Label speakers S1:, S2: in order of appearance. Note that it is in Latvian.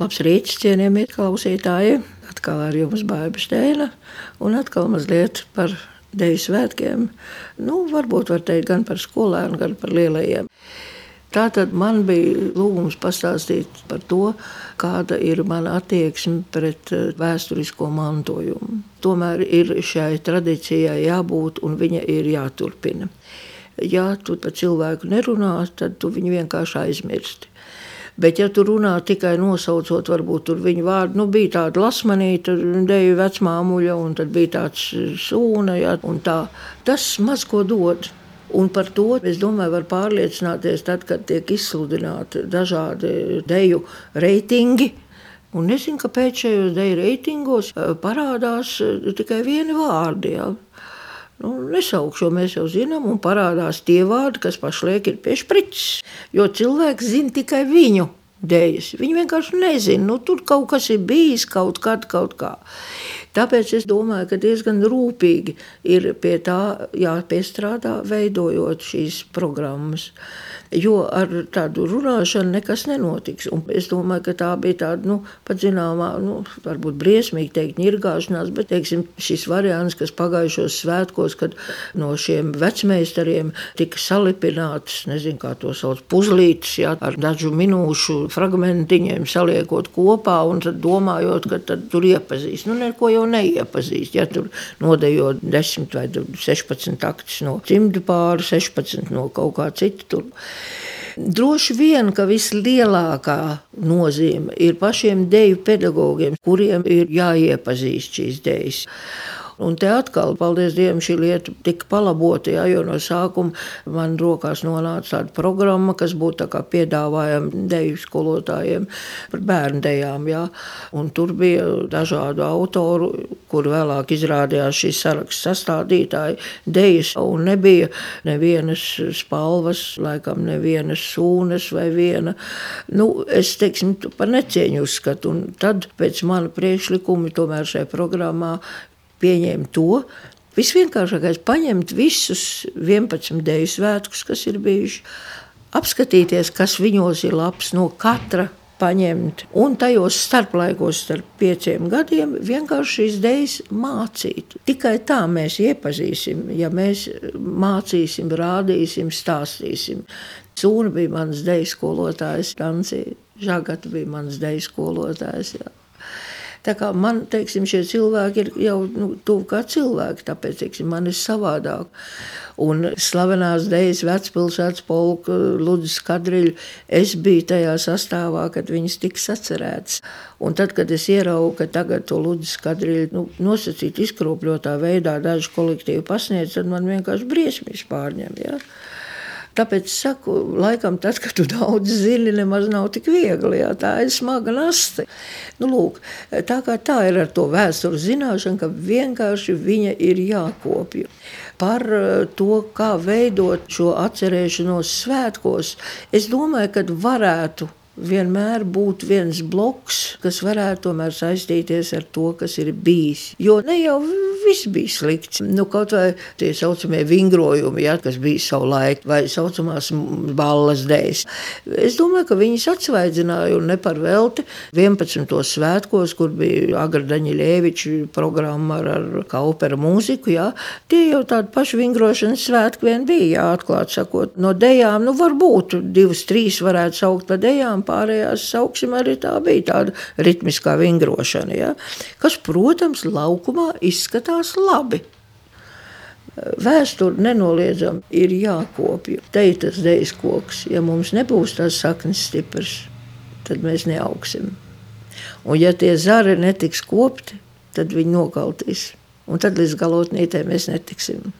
S1: Labs rīts, cienījamie klausītāji! Atkal ar jums Bāba Steina un atkal mazliet par Deju svētkiem. Nu, varbūt var teikt gan par skolēnu, gan par lielajiem. Tātad man bija lūgums pastāstīt par to, kāda ir mana attieksme pret eh, vēsturisko mantojumu. Tomēr ir šai tradīcijai jābūt un viņa ir jāturpina. Ja tu par cilvēku nerunā, tad tu viņu vienkārši aizmirsti. Bet, ja tu runā tikai nosaucot, varbūt viņu vārdu, nu, bija tāda lasmanīta, deju vecmāmuļa, un tad bija tāds sūna, ja, un tā. Tas maz ko dod. Un par to es domāju, var pārliecināties tad, kad tiek izsludināti dažādi deju reitingi. Un nezinu, kāpēc šajos deju reitingos eh, parādās eh, tikai vieni vārdi. Ja. Nu, nesaukšu, jo mēs jau zinām, un parādās tie vārdi, kas pašlaik ir pie sprites. Jo cilvēks zina tikai viņu dēļas. Viņi vienkārši nezina, nu, tur kaut kas ir bijis, kaut kad, kaut kā. Tāpēc es domāju, ka diezgan rūpīgi ir pie tā jāpiestrādā, veidojot šīs programmas jo ar tādu runāšanu nekas nenotiks. Un es domāju, ka tā bija tāda, nu, zināmā, nu, varbūt briesmīgi teikt, nirgāšanās, bet, teiksim, šis variants, kas pagājušos svētkos, kad no šiem vecmeistariem tika salipināts, nezinu, kā to sauc, puzlītis, jā, ar dažu minūšu fragmentiņiem saliekot kopā un tad domājot, ka tad tur iepazīs. Nu, neko jau neiepazīst, ja tur nodejot 10 vai 16 aktus no cimdu pāri, 16 no kaut kā cita tur. Droši vien, ka vislielākā nozīme ir pašiem deju pedagogiem, kuriem ir jāiepazīst šīs dejas. Un te atkal, paldies Dievam, šī lieta tika palabota, ja, jo no sākuma man rokās nonāca tāda programma, kas būtu piedāvājama deju skolotājiem par bērnu dejām. Ja. Un tur bija dažādu autoru, kur vēlāk izrādījās šīs saraksts sastādītāji, dejas, un nebija nevienas spalvas, laikam nevienas sūnas vai viena. Nu, es teiksim, par necieņu uzskatu, un tad pēc mana priekšlikumi tomēr šajā programmā pieņēma to. Visvienkāršākais ir paņemt visus 11 dēļu svētkus, kas ir bijuši, apskatīties, kas viņos ir labs no katra paņemt. Un tajos starplaikos, starp pieciem gadiem, vienkārši šīs idejas mācīt. Tikai tā mēs iepazīsim, ja mēs mācīsim, rādīsim, stāstīsim. Sūna bija mans deju skolotājs, Dancija Žagata bija mans deju skolotājs. Jā. Tā kā man teiksim, šie cilvēki ir jau nu, tuvu kā cilvēki, tāpēc teiksim, man ir savādāk. Un slavenās dēļas vecpilsētas polka, Ludus Kadriļu, es biju tajā sastāvā, kad viņas tiks atcerētas. Un tad, kad es ieraugu, ka tagad to Ludus Kadriļu nu, nosacīt izkropļotā veidā daži kolektīvi pasniedz, tad man vienkārši briesmīs pārņem. Ja? Tāpēc saku, laikam, tas, ka tu daudz zini, nemaz nav tik viegli. Jā, tā ir smaga nasta. Nu, lūk, tā kā tā ir ar to vēstures zināšanu, ka vienkārši viņa ir jākopja. Par eh, to, kā veidot šo atcerēšanos svētkos, es domāju, ka varētu vienmēr būt viens bloks, kas varētu tomēr saistīties ar to, kas ir bijis. Jo ne jau viss bija slikts. Nu, kaut vai tie saucamie vingrojumi, ja, kas bija savulaik, vai saucamās ballas dēļas. Es domāju, ka viņas atsvaidzināja un ne par velti 11. svētkos, kur bija Agra Daņiļēviča programma ar, ar kaupera mūziku. Ja. Tie jau tādi paši vingrošanas svētki vien bija, jā, atklāt sakot. No dejām, nu varbūt divas, trīs varētu saukt par dejām, pārējās sauksim arī tā bija tāda ritmiskā vingrošana, ja, kas, protams, laukumā izskatās labi. Vēsture nenoliedzami ir jākopja. Te ir tas dēļas koks. Ja mums nebūs tās saknes stipras, tad mēs neaugsim. Un ja tie zari netiks kopti, tad viņi nokaltīs. Un tad līdz galotnītē mēs netiksim.